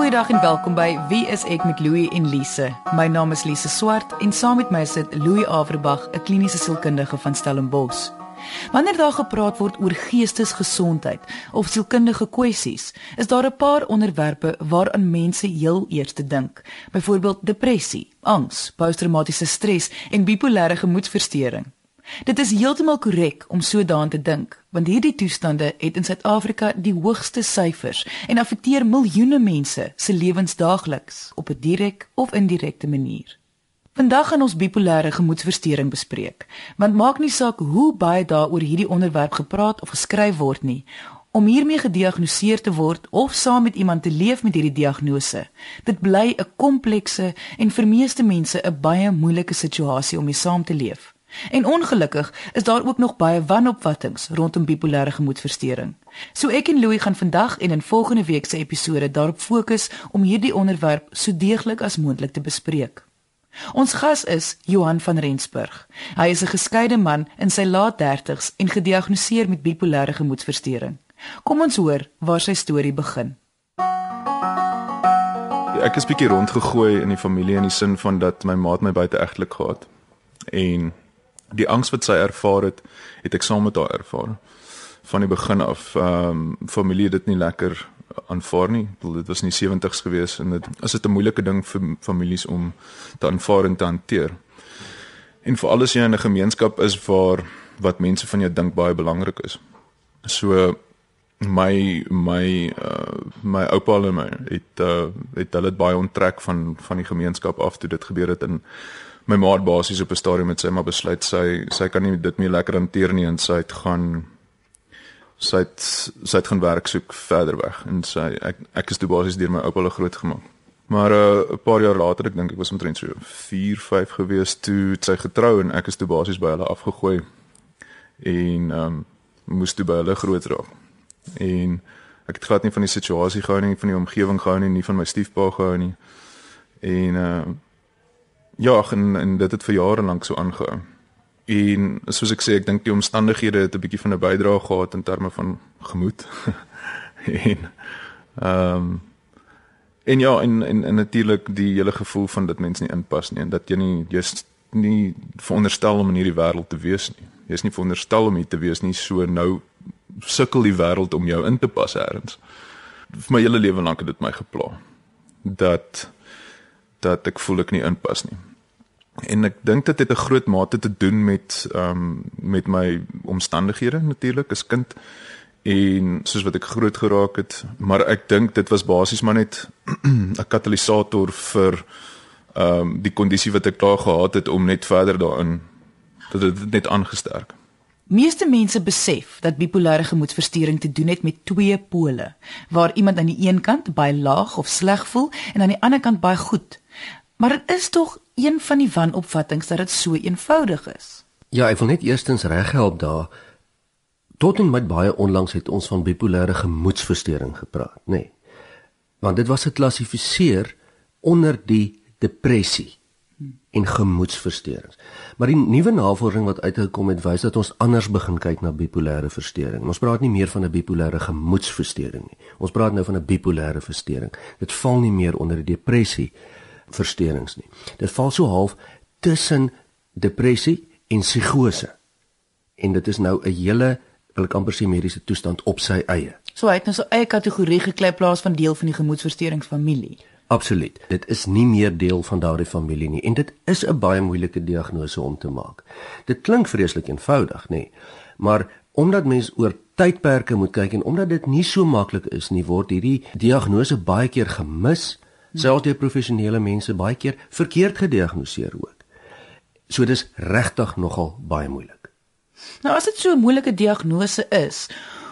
Goeiedag en welkom by Wie is ek met Louie en Lise. My naam is Lise Swart en saam met my sit Louie Averbag, 'n kliniese sielkundige van Stellenbosch. Wanneer daar gepraat word oor geestesgesondheid of sielkundige kwessies, is daar 'n paar onderwerpe waaraan mense heel eers dink. Byvoorbeeld depressie, angs, posttraumatiese stres en bipolêre gemoedstoornis. Dit is heeltemal korrek om so daaraan te dink, want hierdie toestande het in Suid-Afrika die hoogste syfers en affekteer miljoene mense se lewens daagliks op 'n direk of indirekte manier. Vandag gaan ons bipolêre gemoedstoornis bespreek, want maak nie saak hoe baie daaroor hierdie onderwerp gepraat of geskryf word nie, om hiermee gediagnoseer te word of saam met iemand te leef met hierdie diagnose. Dit bly 'n komplekse en vir meeste mense 'n baie moeilike situasie om mee saam te leef. En ongelukkig is daar ook nog baie wanopvattinge rondom bipolêre gemoedstoornis. So ek en Louie gaan vandag en in volgende week se episode daarop fokus om hierdie onderwerp so deeglik as moontlik te bespreek. Ons gas is Johan van Rensburg. Hy is 'n geskeide man in sy laat 30's en gediagnoseer met bipolêre gemoedstoornis. Kom ons hoor waar sy storie begin. Ek is bietjie rondgegooi in die familie in die sin van dat my maat my buite egtelik gehad en die angs wat sy ervaar het, het ek saam met haar ervaar. Van die begin af, ehm um, familie het dit nie lekker aanvaar nie. Bedoel dit was in die 70's gewees en dit is dit 'n moeilike ding vir families om te aanvaar en te hanteer. En vir alles jy in 'n gemeenskap is waar wat mense van jou dink baie belangrik is. So my my uh, my oupa en my het uh, het hulle baie onttrek van van die gemeenskap af toe dit gebeur het in my ma het basies op 'n stadium met sy maar besluit sy sy kan nie dit meer lekker hanteer nie en sy het gaan sy het sy het gaan werk soek verder weg en sy ek ek is toe basies deur my oupa al groot gemaak. Maar 'n uh, paar jaar later, ek dink ek was omtrent so 4, 5 gewees toe sy getrou en ek is toe basies by hulle afgegooi en ehm um, moes toe by hulle groot raak. En ek het glad nie van die situasie gehou nie, van die omgewing gehou nie, nie van my stiefpa gehou nie. En ehm uh, Ja, en en dit het vir jare lank so aangehou. En soos ek sê, ek dink die omstandighede het 'n bietjie van 'n bydrae gehad in terme van gemoed. en ehm um, en ja, en en, en natuurlik die hele gevoel van dat mense nie inpas nie en dat jy nie jy's nie veronderstel om in hierdie wêreld te wees nie. Jy's nie veronderstel om hier te wees nie, so nou sukkel die wêreld om jou in te pas eers. Vir my hele lewe lank het dit my gepla. Dat dat ek voel ek nie inpas nie en ek dink dit het 'n groot mate te doen met ehm um, met my omstandighede natuurlik as kind en soos wat ek groot geraak het maar ek dink dit was basies maar net 'n katalisator vir ehm um, die kondisie wat ek daar gehad het om net verder daarin dat dit net aangesterk. Meeste mense besef dat bipolêre gemoedstoornis te doen het met twee pole waar iemand aan die een kant baie laag of sleg voel en aan die ander kant baie goed. Maar dit is tog een van die wanopvattinge dat dit so eenvoudig is. Ja, ek wil net eerstens reghelp daar. Tot en met baie onlangs het ons van bipolêre gemoedstoornis gepraat, nê. Nee. Want dit was geklassifiseer onder die depressie en gemoedstoornis. Maar die nuwe navorsing wat uitgekom het wys dat ons anders begin kyk na bipolêre verstoring. Ons praat nie meer van 'n bipolêre gemoedstoornis nie. Ons praat nou van 'n bipolêre verstoring. Dit val nie meer onder die depressie versteurings nie. Dit val so half tussen depressie en psigose. En dit is nou 'n hele wil ek amper sê mediese toestand op sy eie. So hy het nou so eie kategorie geklep plaas van deel van die gemoedstoorningsfamilie. Absoluut. Dit is nie meer deel van daardie familie nie en dit is 'n baie moeilike diagnose om te maak. Dit klink vreeslik eenvoudig, nê? Nee. Maar omdat mens oor tydperke moet kyk en omdat dit nie so maklik is nie, word hierdie diagnose baie keer gemis selfs deur professionele mense baie keer verkeerd gediagnoseer ook. So dis regtig nogal baie moeilik. Nou as dit so 'n moeilike diagnose is,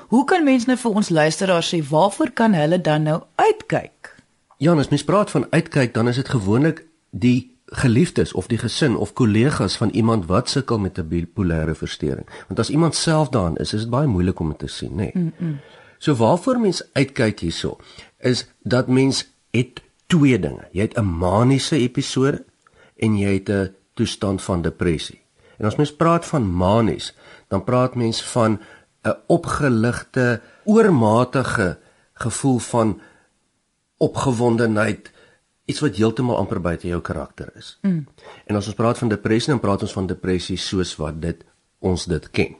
hoe kan mense nou vir ons luisteraars sê waarvoor kan hulle dan nou uitkyk? Ja, as mens praat van uitkyk, dan is dit gewoonlik die geliefdes of die gesin of kollegas van iemand wat sukkel met 'n bipolêre verstoring. Want as iemand self daarin is, is dit baie moeilik om dit te sien, nê. Nee. Mm -mm. So waarvoor mens uitkyk hierso is dat mens het twee dinge. Jy het 'n maniese episode en jy het 'n toestand van depressie. En as mens praat van manies, dan praat mens van 'n opgeligte, oormatige gevoel van opgewondenheid, iets wat heeltemal amper buite jou karakter is. Mm. En as ons praat van depressie, dan praat ons van depressie soos wat dit ons dit ken.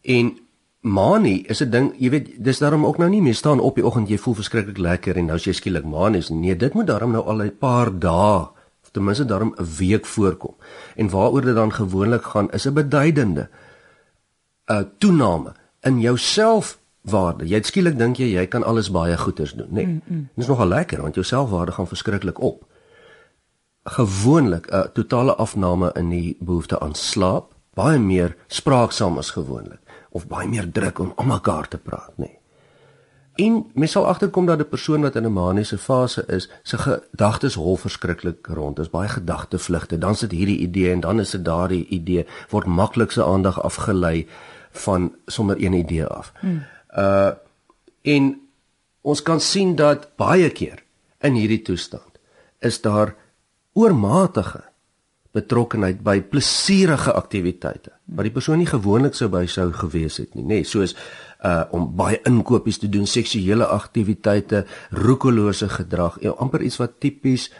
En manie is 'n ding, jy weet, dis daarom ook nou nie meer staan op die oggend jy voel verskriklik lekker en nou is jy skielik manies. Nee, dit moet daarom nou al 'n paar dae of ten minste daarom 'n week voorkom. En waaroor dit dan gewoonlik gaan is 'n beduidende 'n uh, toename in jou selfwaarde. Jy skielik dink jy jy kan alles baie goeders doen, nê? Nee, mm, mm. Dit is nogal lekker want jou selfwaarde gaan verskriklik op. Gewoonlik 'n uh, totale afname in die behoefte aan slaap, baie meer spraaksaam as gewoonlik of baie meer druk om om mekaar te praat, nê. Nee. En mens sal agterkom dat 'n persoon wat in 'n maniese fase is, se gedagtes hol verskriklik rond. Dit is baie gedagtevlugte. Dan sit hierdie idee en dan is dit daardie idee word maklik se aandag afgelei van sommer een idee af. Hmm. Uh en ons kan sien dat baie keer in hierdie toestand is daar oormatige betrokkenheid by plesierige aktiwiteite wat die persoon nie gewoonlik sou by sou gewees het nie nê nee, soos uh om baie inkopies te doen seksuele aktiwiteite roekelose gedrag ja, amper iets wat tipies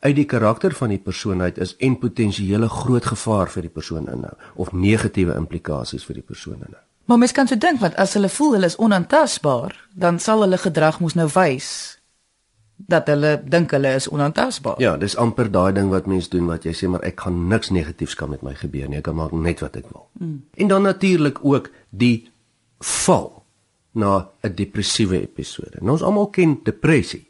uit die karakter van die persoon uit is en potensiële groot gevaar vir die persoon inhou of negatiewe implikasies vir die persoon inhou. Maar mens kan so dink want as hulle voel hulle is onaantastbaar dan sal hulle gedrag mos nou wys dat hulle dink hulle is onaantastbaar. Ja, dis amper daai ding wat mense doen wat jy sê maar ek gaan niks negatiefs kan met my gebeur nie. Ek kan maak net wat ek wil. Mm. En dan natuurlik ook die val na 'n depressiewe episode. Nou ons almal ken depressie.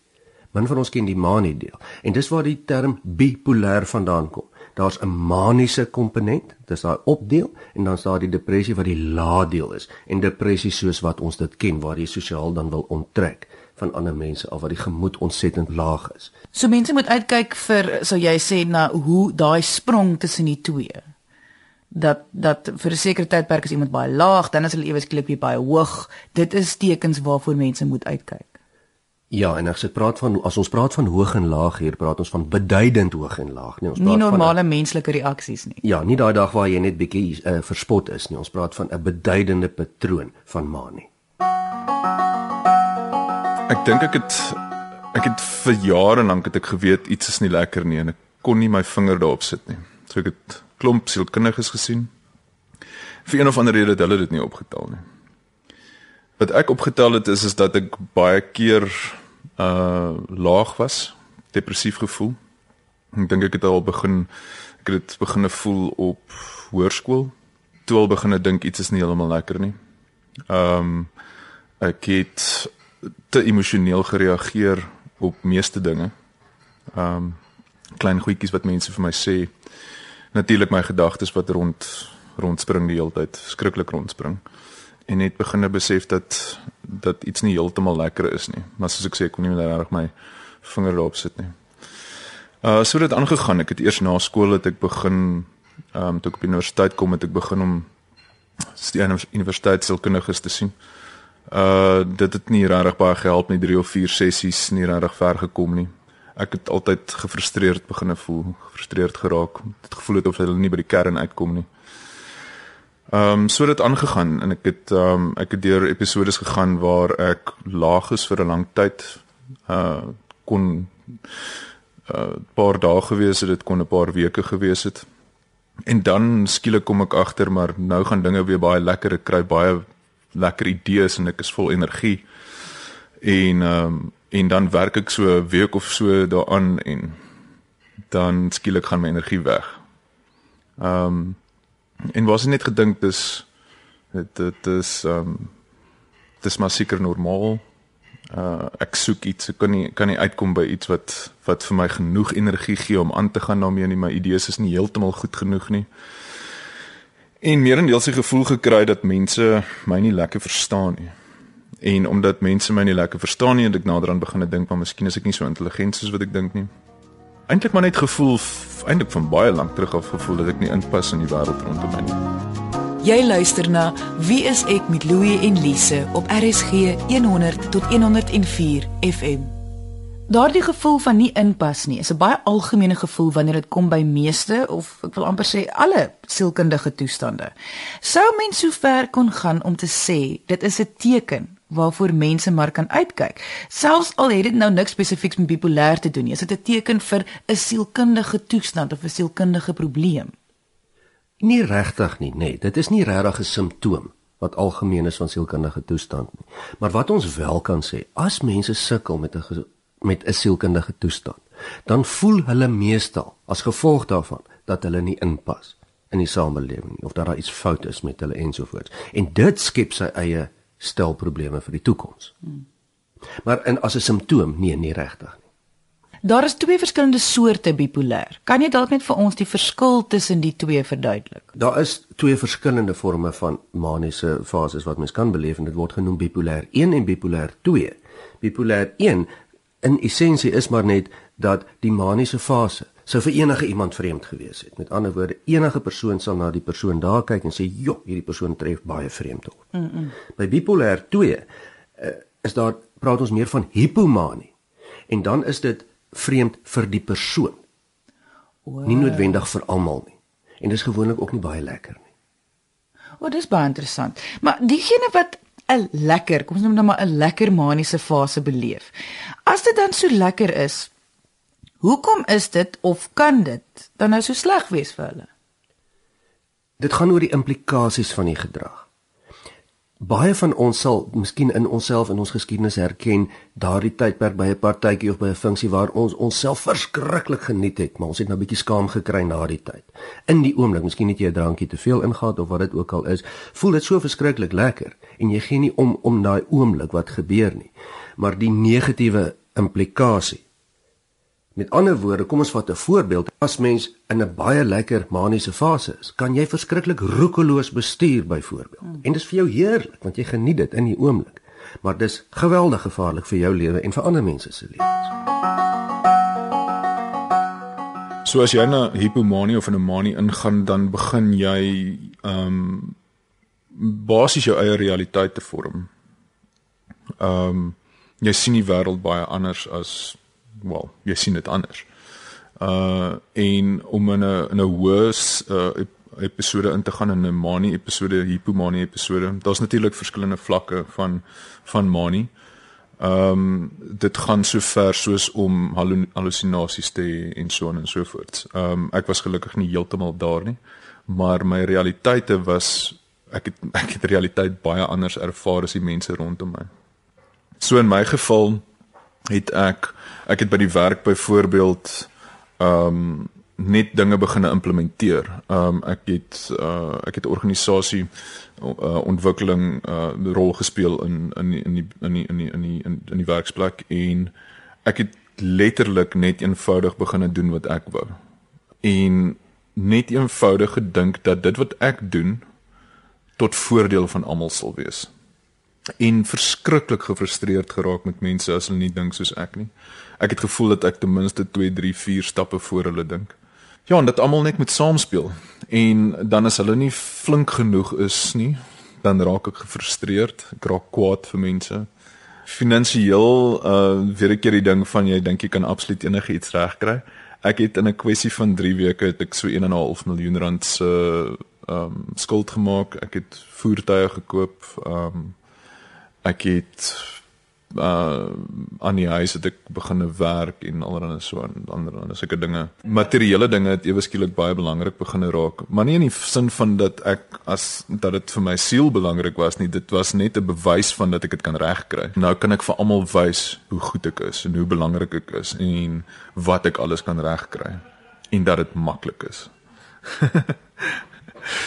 Min van ons ken die manie deel. En dis waar die term bipolêr vandaan kom. Daar's 'n maniese komponent, dis daai opdeel en dan is daar die depressie wat die laadeel is. En depressie soos wat ons dit ken waar jy sosiaal dan wil onttrek van ander mense of wat die gemoed ontsettend laag is. So mense moet uitkyk vir sou jy sê na hoe daai sprong tussen die twee. Dat dat vir 'n sekere tydperk is iemand baie laag, dan is hulle ewe skielik weer baie hoog. Dit is tekens waarvoor mense moet uitkyk. Ja, en as ek praat van as ons praat van hoog en laag hier, praat ons van beduidend hoog en laag, nie ons praat nie normale van, menslike reaksies nie. Ja, nie daai dag waar jy net bietjie uh, verspot is nie. Ons praat van 'n beduidende patroon van manie. Ek dink ek het ek het vir jare lank het ek geweet iets is nie lekker nie en ek kon nie my vinger daarop sit nie. So ek het klomp sielkundiges gesien. Vir een of ander rede het hulle dit nie opgetel nie. Wat ek opgetel het is is dat ek baie keer uh laag was, depressief gevoel. Ek dink ek het al begin ek het dit begin voel op hoërskool. Toe al begin ek dink iets is nie heeltemal lekker nie. Ehm um, ek het te emosioneel gereageer op meeste dinge. Ehm um, klein goedjies wat mense vir my sê. Natuurlik my gedagtes wat rond rondspring die hele tyd, skrikkelik rondspring. En net begin besef dat dat iets nie heeltemal lekker is nie. Maar soos ek sê, ek kon nie meer reg my vinger daarop sit nie. Uh so het dit aangegaan. Ek het eers na skool het ek begin ehm um, toe ek op universiteit kom het ek begin om die universiteit sielkundiges te sien. Dit het nie regtig baie gehelp nie, 3 of 4 sessies nie regtig ver gekom nie. Ek het altyd gefrustreerd begine voel, gefrustreerd geraak. Dit gevoel het of hulle nie by die kern uitkom nie. Ehm um, so het dit aangegaan en ek het ehm um, ek het deur episodes gegaan waar ek laag is vir 'n lang tyd. Uh kon 'n uh, paar dae gewees het, dit kon 'n paar weke gewees het. En dan skielik kom ek agter maar nou gaan dinge weer baie lekker, ek kry baie lekker idees en ek is vol energie. En ehm um, en dan werk ek so 'n week of so daaraan en dan skielik gaan my energie weg. Ehm um, en was net gedink dis dit dit is ehm um, dis maar seker normaal. Uh ek soek iets, ek kan nie kan nie uitkom by iets wat wat vir my genoeg energie gee om aan te gaan daarmee nie. My idees is nie heeltemal goed genoeg nie. Meer en deel se gevoel gekry dat mense my nie lekker verstaan nie. En omdat mense my nie lekker verstaan nie, het ek naderhand begin dink maar miskien is ek nie so intelligent soos wat ek dink nie. Eintlik maar net gevoel eintlik van baie lank terug af gevoel dat ek nie inpas in die wêreld rondom my nie. Jy luister na Wie is ek met Louie en Lise op RSG 100 tot 104 FM. Daardie gevoel van nie inpas nie is 'n baie algemene gevoel wanneer dit kom by meeste of ek wil amper sê alle sielkundige toestande. Sou mens so ver kon gaan om te sê dit is 'n teken waarvoor mense maar kan uitkyk. Selfs al het dit nou niks spesifieks met bipolêr te doen nie, is dit 'n teken vir 'n sielkundige toestand of 'n sielkundige probleem. Nie regtig nie, nee, dit is nie regtig 'n simptoom wat algemeen is van sielkundige toestand nie. Maar wat ons wel kan sê, as mense sukkel met 'n met 'n sielkundige toestand, dan voel hulle meestal as gevolg daarvan dat hulle nie inpas in die samelewing nie of dat daar iets fout is met hulle ensovoorts. En dit skep sy eie stel probleme vir die toekoms. Hmm. Maar en as 'n simptoom, nee, nie regtig nie. Daar is twee verskillende soorte bipolêr. Kan jy dalk net vir ons die verskil tussen die twee verduidelik? Daar is twee verskillende forme van maniese fases wat mens kan beleef en dit word genoem bipolêr 1 en bipolêr 2. Bipolêr 1 in essensie is maar net dat die maniese fase sou vir enige iemand vreemd gewees het. Met ander woorde, enige persoon sal na die persoon daar kyk en sê, "Jo, hierdie persoon tref baie vreemd op." Mm -mm. By bipolêr 2 uh, eh, is daar praat ons meer van hipomanie. En dan is dit vreemd vir die persoon. Wow. Nie noodwendig vir almal nie. En dis gewoonlik ook nie baie lekker nie. O, oh, dis baie interessant. Maar diegene wat 'n lekker, kom ons noem dit nou maar 'n lekker maniese fase beleef. As dit dan so lekker is, Hoekom is dit of kan dit dan nou so sleg wees vir hulle? Dit gaan oor die implikasies van die gedrag. Baie van ons sal miskien in onsself in ons geskiedenis herken daardie tydperk by 'n partytjie of by 'n funksie waar ons onsself verskriklik geniet het, maar ons het nou bietjie skaam gekry na die tyd. In die oomblik, miskien het jy 'n drankie te veel ingehaat of wat dit ook al is, voel dit so verskriklik lekker en jy gee nie om om daai oomblik wat gebeur nie. Maar die negatiewe implikasie Met ander woorde, kom ons vat 'n voorbeeld. As mens in 'n baie lekker maniese fase is, kan jy verskriklik roekeloos bestuur byvoorbeeld. Hmm. En dis vir jou heerlik want jy geniet dit in die oomblik. Maar dis geweldig gevaarlik vir jou lewe en vir ander mense se lewens. So as jy na hipomanie of 'n manie ingaan, dan begin jy ehm um, basies jou eie realiteit te vorm. Ehm um, jy sien die wêreld baie anders as wel, jy sien dit anders. Uh en om in 'n in 'n hoë uh, episode in te gaan in 'n manie episode, hipomanie episode. Daar's natuurlik verskillende vlakke van van manie. Ehm um, dit gaan so ver soos om hallusinasies te hê en so en so voort. Ehm um, ek was gelukkig nie heeltemal daar nie, maar my realiteite was ek het ek het realiteit baie anders ervaar as die mense rondom my. So in my geval het ek ek het by die werk byvoorbeeld ehm um, net dinge begin implementeer. Ehm um, ek het uh ek het organisasie uh, ontwikkeling uh rol gespeel in in in die in die in die in die in, in die werksplek en ek het letterlik net eenvoudig begin doen wat ek wou. En net eenvoudig gedink dat dit wat ek doen tot voordeel van almal sal wees en verskriklik gefrustreerd geraak met mense as hulle nie dink soos ek nie. Ek het gevoel dat ek ten minste 2, 3, 4 stappe voor hulle dink. Ja, en dat almal net met saamspeel. En dan as hulle nie flink genoeg is nie, dan raak ek gefrustreerd, ek raak kwaad vir mense. Finansieel uh weer 'n keer die ding van jy dink jy kan absoluut enigiets regkry. Ek het in 'n kwessie van 3 weke het ek so 1.5 miljoen rand se uh, um skuld gemaak. Ek het voertuie gekoop, um ek het uh aan die huis het ek begin werk en allerlei so en ander en sulke dinge. Materiële dinge het ewe skielik baie belangrik begin raak, maar nie in die sin van dat ek as dat dit vir my siel belangrik was nie. Dit was net 'n bewys van dat ek dit kan regkry. Nou kan ek vir almal wys hoe goed ek is en hoe belangrik ek is en wat ek alles kan regkry en dat dit maklik is.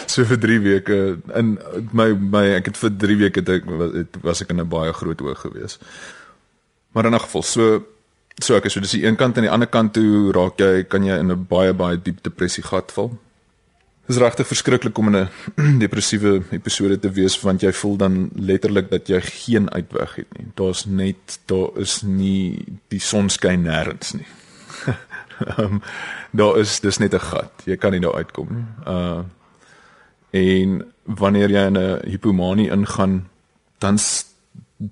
so vir 3 weke in my my ek het vir 3 weke dit was, was ek in 'n baie groot hoog gewees. Maar in 'n geval so so ek is so dis die een kant en die ander kant toe raak jy kan jy in 'n baie baie diep depressie gat val. Dit is regtig verskriklik om in 'n depressiewe episode te wees want jy voel dan letterlik dat jy geen uitweg het nie. Daar's net daar is nie die son skyn nêrens nie. Ehm um, daar is dis net 'n gat. Jy kan nie daar uitkom nie. Uh En wanneer jy in 'n hipomanie ingaan, dan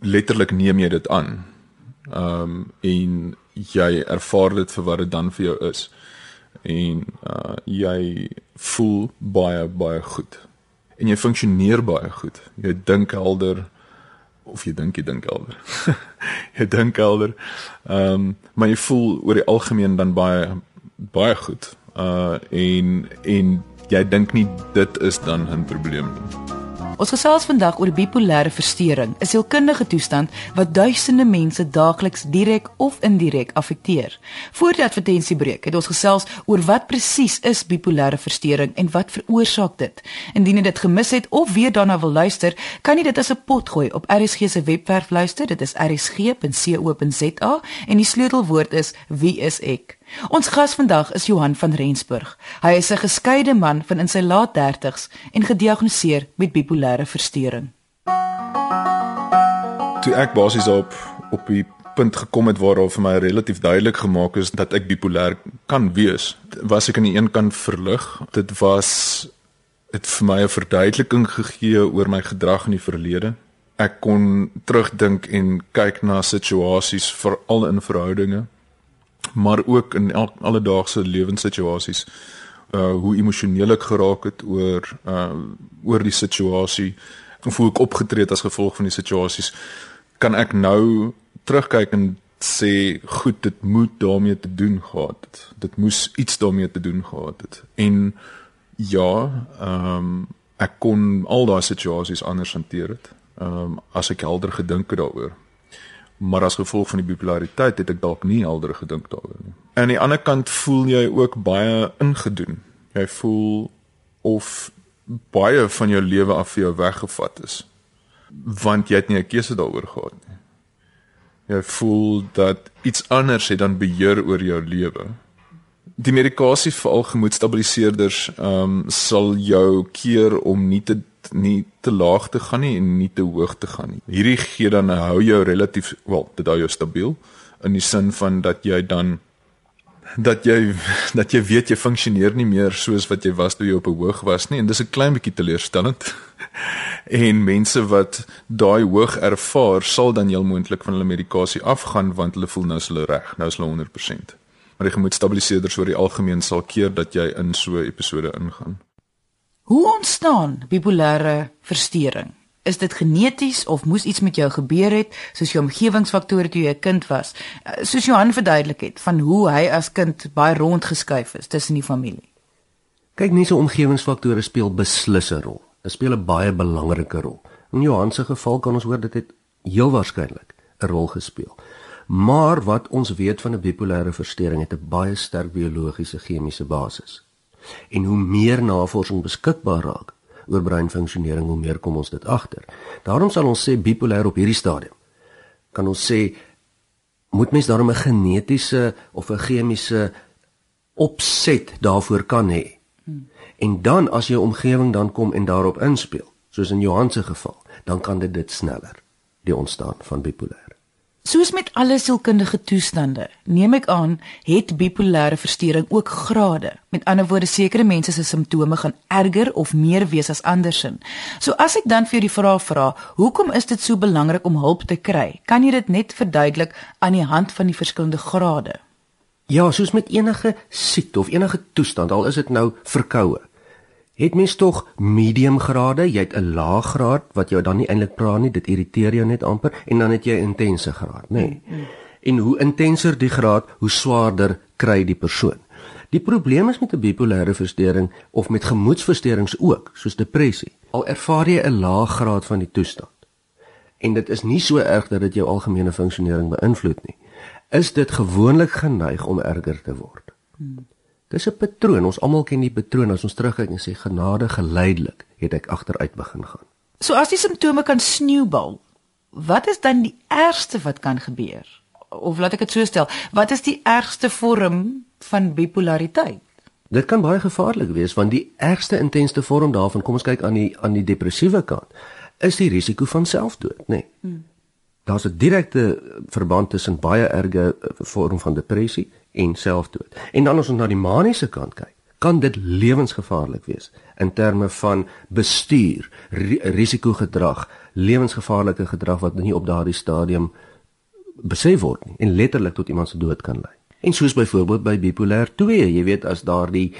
letterlik neem jy dit aan. Ehm um, en jy ervaar dit vir wat dit dan vir jou is. En uh jy voel baie baie goed. En jy funksioneer baie goed. Jy dink helder of jy dink jy dink helder. jy dink helder. Ehm um, maar jy voel oor die algemeen dan baie baie goed. Uh en en jy dink nie dit is dan 'n probleem nie. Ons gesels vandag oor bipolêre verstoring, 'n sielkundige toestand wat duisende mense daagliks direk of indirek affekteer. Voor die advertensiebreek het ons gesels oor wat presies is bipolêre verstoring en wat veroorsaak dit. Indien jy dit gemis het of weer daarna wil luister, kan jy dit as 'n pot gooi op RSG se webwerf luister. Dit is rsg.co.za en die sleutelwoord is wie is ek. Ons gas vandag is Johan van Rensburg. Hy is 'n geskeide man van in sy laat 30's en gediagnoseer met bipolêre verstoring. Toe ek basies op op die punt gekom het waar daar vir my relatief duidelik gemaak is dat ek bipolêr kan wees, was ek aan die een kant verlig. Dit was dit vir my 'n verduideliking gegee oor my gedrag in die verlede. Ek kon terugdink en kyk na situasies veral in verhoudinge maar ook in el alledaagse lewenssituasies uh hoe emosioneel ek geraak het oor uh oor die situasie of hoe ek opgetree het as gevolg van die situasies kan ek nou terugkyk en sê goed dit moet daarmee te doen gehad het. Dit moes iets daarmee te doen gehad het. En ja ehm um, ek kon al daai situasies anders hanteer het ehm um, as ek helder gedink het daaroor maar as gevolg van die bipolariteit het ek dalk nie helder gedink daaroor nie. Aan die ander kant voel jy ook baie ingedoen. Jy voel of baie van jou lewe af vir jou weggevat is want jy het nie 'n keuse daaroor gehad nie. Jy voel dat iets anders het dan beheer oor jou lewe. Die medikasie vir al gemoedstabiliseerders ehm um, sal jou keer om nie te nie te laag te gaan nie en nie te hoog te gaan nie. Hierdie gee dan hou jou relatief wel, dit hou jou stabiel in die sin van dat jy dan dat jy dat jy weet jy funksioneer nie meer soos wat jy was toe jy op 'n hoog was nie en dis 'n klein bietjie teleurstellend. en mense wat daai hoog ervaar sal dan heel moontlik van hulle medikasie afgaan want hulle voel nou hulle reg, nou is hulle 100%. Maar die gemoedstabiliseerders oor die algemeen sal keer dat jy in so 'n episode ingaan. Hoe ontstaan bipolêre verstoring? Is dit geneties of moes iets met jou gebeur het soos jou omgewingsfaktore toe jy 'n kind was? Eh, soos Johan verduidelik het van hoe hy as kind baie rondgeskuif is tussen die familie. Kyk, nie so omgewingsfaktore speel beslis 'n rol. Dit speel 'n baie belangrike rol. In Johan se geval kan ons hoor dit het heel waarskynlik 'n rol gespeel. Maar wat ons weet van 'n bipolêre verstoring het 'n baie sterk biologiese chemiese basis. En hoe meer navorsing beskikbaar raak oor breinfunksionering, hoe meer kom ons dit agter. Daarom sal ons sê bipolêr op hierdie stadium. Kan ons sê moet mens daarom 'n genetiese of 'n chemiese opset daarvoor kan hê. En dan as jou omgewing dan kom en daarop inspel, soos in Johan se geval, dan kan dit dit sneller die ontstaan van bipolêr. Soos met alle sielkundige toestande, neem ek aan, het bipolêre verstoring ook grade. Met ander woorde, sekere mense se simptome gaan erger of meer wees as andersin. So as ek dan vir jou die vraag vra, hoekom is dit so belangrik om hulp te kry? Kan jy dit net verduidelik aan die hand van die verskillende grade? Ja, soos met enige siekte of enige toestand, al is dit nou verkoue, het mens tog medium grade, jy het 'n lae graad wat jou dan nie eintlik pla nie, dit irriteer jou net amper en dan het jy 'n intense graad, nê. Nee. Mm, mm. En hoe intenser die graad, hoe swaarder kry die persoon. Die probleem is met 'n bipolêre verstoring of met gemoedsversteurings ook, soos depressie. Al ervaar jy 'n lae graad van die toestand en dit is nie so erg dat dit jou algemene funksionering beïnvloed nie, is dit gewoonlik geneig om erger te word. Hmm. Dis 'n patroon. Ons almal ken die patroon as ons terugkyk en sê genade geleidelik het ek agteruit begin gaan. So as die simptome kan sneeubal, wat is dan die ergste wat kan gebeur? Of laat ek dit so stel, wat is die ergste vorm van bipolariteit? Dit kan baie gevaarlik wees want die ergste intensste vorm daarvan, kom ons kyk aan die aan die depressiewe kant, is die risiko van selfdood, nê. Nee. Hmm. Daar's 'n direkte verband tussen baie erge vorm van depressie en selfdood. En dan as ons na die maniese kant kyk, kan dit lewensgevaarlik wees in terme van bestuur, risikogedrag, lewensgevaarlike gedrag wat nie op daardie stadium besef word nie en letterlik tot iemand se dood kan lei. En soos byvoorbeeld by bipolêr 2, jy weet as daardie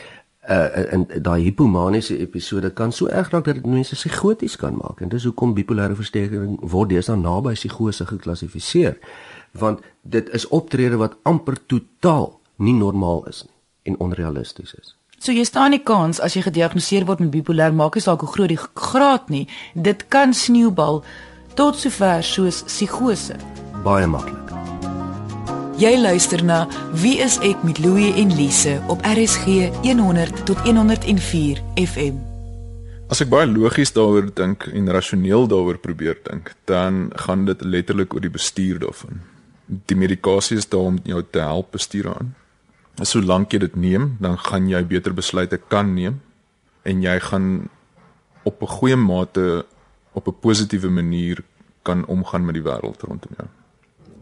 uh in daai hipomaniese episode kan so erg raak dat dit mense psigoties kan maak en dis hoekom bipolêre versteurings word deesdae naby psigose geklassifiseer want dit is optrede wat amper totaal nie normaal is nie en onrealisties is. So jy staan nie kans as jy gediagnoseer word met bipolêr maak nie saak hoe groot die graad nie. Dit kan sneeubal tot sover soos psigose. Baie maklik. Jy luister na Wie is ek met Louie en Lise op RSG 100 tot 104 FM. As ek baie logies daaroor dink en rasioneel daaroor probeer dink, dan gaan dit letterlik oor die bestuur daarvan. Die medikasie is daar om jou te help bestuur aan. Solank jy dit neem, dan gaan jy beter besluite kan neem en jy gaan op 'n goeie mate op 'n positiewe manier kan omgaan met die wêreld rondom jou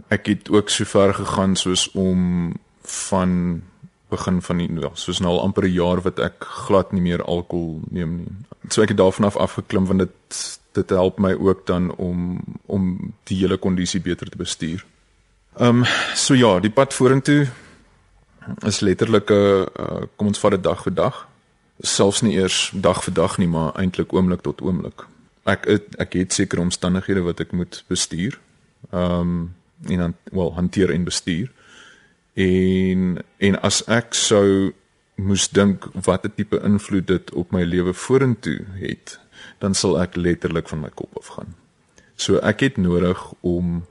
ek het ook so ver gegaan soos om van begin van die ja, soos nou al amper 'n jaar wat ek glad nie meer alkohol neem nie. So ek het daarvan af afgeklim want dit dit help my ook dan om om die hele kondisie beter te bestuur. Ehm um, so ja, die pad vorentoe is letterlik 'n uh, kom ons vat dit dag vir dag. Selfs nie eers dag vir dag nie, maar eintlik oomblik tot oomblik. Ek ek het sekere omstandighede wat ek moet bestuur. Ehm um, en dan wel hanteer en bestuur. En en as ek sou moes dink watter tipe invloed dit op my lewe vorentoe het, dan sal ek letterlik van my kop af gaan. So ek het nodig om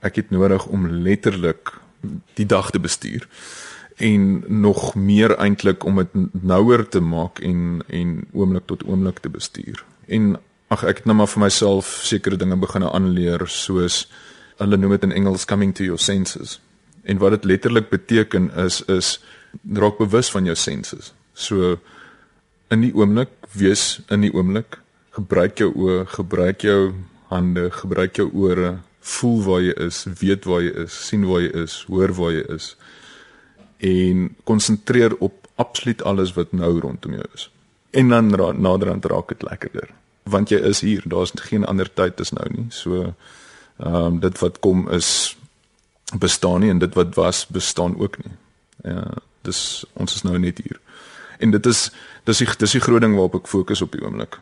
ek het nodig om letterlik die dag te bestuur en nog meer eintlik om dit nouer te maak en en oomblik tot oomblik te bestuur. En ag ek het nou maar vir myself sekere dinge begine aanleer soos hulle noem dit in Engels coming to your senses. En wat dit letterlik beteken is is raak bewus van jou senses. So in die oomblik, wees in die oomblik, gebruik jou oë, gebruik jou hande, gebruik jou ore, voel waar jy is, weet waar jy is, sien waar jy is, hoor waar jy is en konsentreer op absoluut alles wat nou rondom jou is. En dan naderhand raak dit lekkerder want jy is hier, daar's geen ander tyd is nou nie. So Ehm um, dit wat kom is bestaan nie en dit wat was bestaan ook nie. Ja, dis ons is nou net hier. En dit is dis die dis die groot ding waarop ek fokus op die oomblik.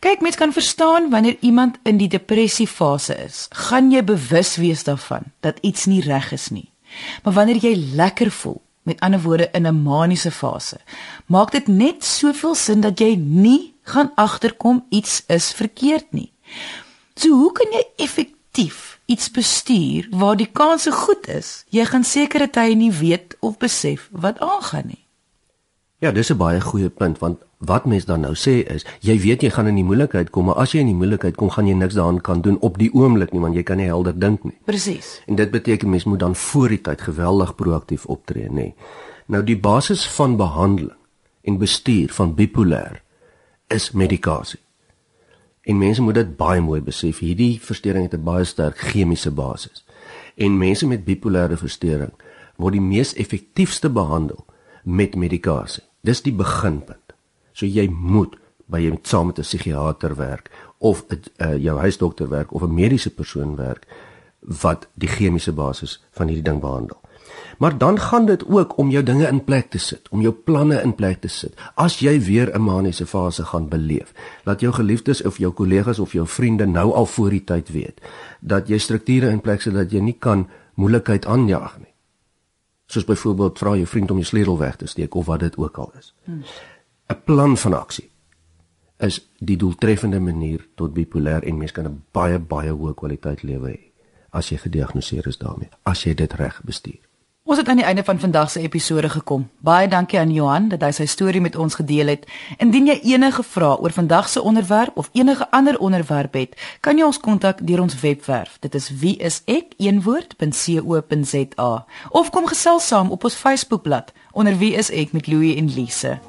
Kyk, mens kan verstaan wanneer iemand in die depressiefase is, gaan jy bewus wees daarvan dat iets nie reg is nie. Maar wanneer jy lekker voel, met ander woorde in 'n maniese fase, maak dit net soveel sin dat jy nie gaan agterkom iets is verkeerd nie. So hoe kan jy effektief iets bestuur waar die kanse goed is, jy gaan sekere tye nie weet of besef wat aangaan nie. Ja, dis 'n baie goeie punt want wat mens dan nou sê is, jy weet jy gaan in die moeilikheid kom, maar as jy in die moeilikheid kom, gaan jy niks daaraan kan doen op die oomblik nie want jy kan nie helder dink nie. Presies. En dit beteken mens moet dan voor die tyd geweldig proaktief optree, nê. Nou die basis van behandeling en bestuur van bipolêr is medikasie. En mense moet dit baie mooi besef. Hierdie verstoring het 'n baie sterk chemiese basis. En mense met bipolêre verstoring word die mees effektiefste behandel met medikasie. Dis die beginpunt. So jy moet by met saam met 'n psigiater werk of 'n uh, jou huisdokter werk of 'n mediese persoon werk wat die chemiese basis van hierdie ding behandel. Maar dan gaan dit ook om jou dinge in plek te sit, om jou planne in plek te sit. As jy weer 'n maniese fase gaan beleef, laat jou geliefdes of jou kollegas of jou vriende nou al voor die tyd weet dat jy strukture in plek sit dat jy nie kan moeilikheid aanjaag nie. Soos byvoorbeeld vra jou vriend om jou sleutel weg te steek of wat dit ook al is. 'n hmm. Plan van aksie is die doeltreffende manier tot bipolêr en mens kan 'n baie baie hoë kwaliteit lewe hê as jy gediagnoseer is daarmee, as jy dit reg bestuur. Ons het aan die einde van vandag se episode gekom. Baie dankie aan Johan dat hy sy storie met ons gedeel het. Indien jy enige vrae oor vandag se onderwerp of enige ander onderwerp het, kan jy ons kontak deur ons webwerf. Dit is wieisek.co.za of kom gesels saam op ons Facebookblad onder wie is ek met Louie en Lise.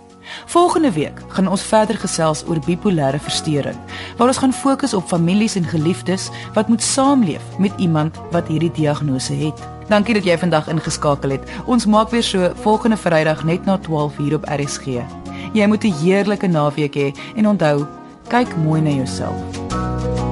Volgende week gaan ons verder gesels oor bipolêre verstoring, waar ons gaan fokus op families en geliefdes wat moet saamleef met iemand wat hierdie diagnose het. Dankie dat jy vandag ingeskakel het. Ons maak weer so volgende Vrydag net na 12:00 op RSG. Jy moet 'n heerlike naweek hê he, en onthou, kyk mooi na jouself.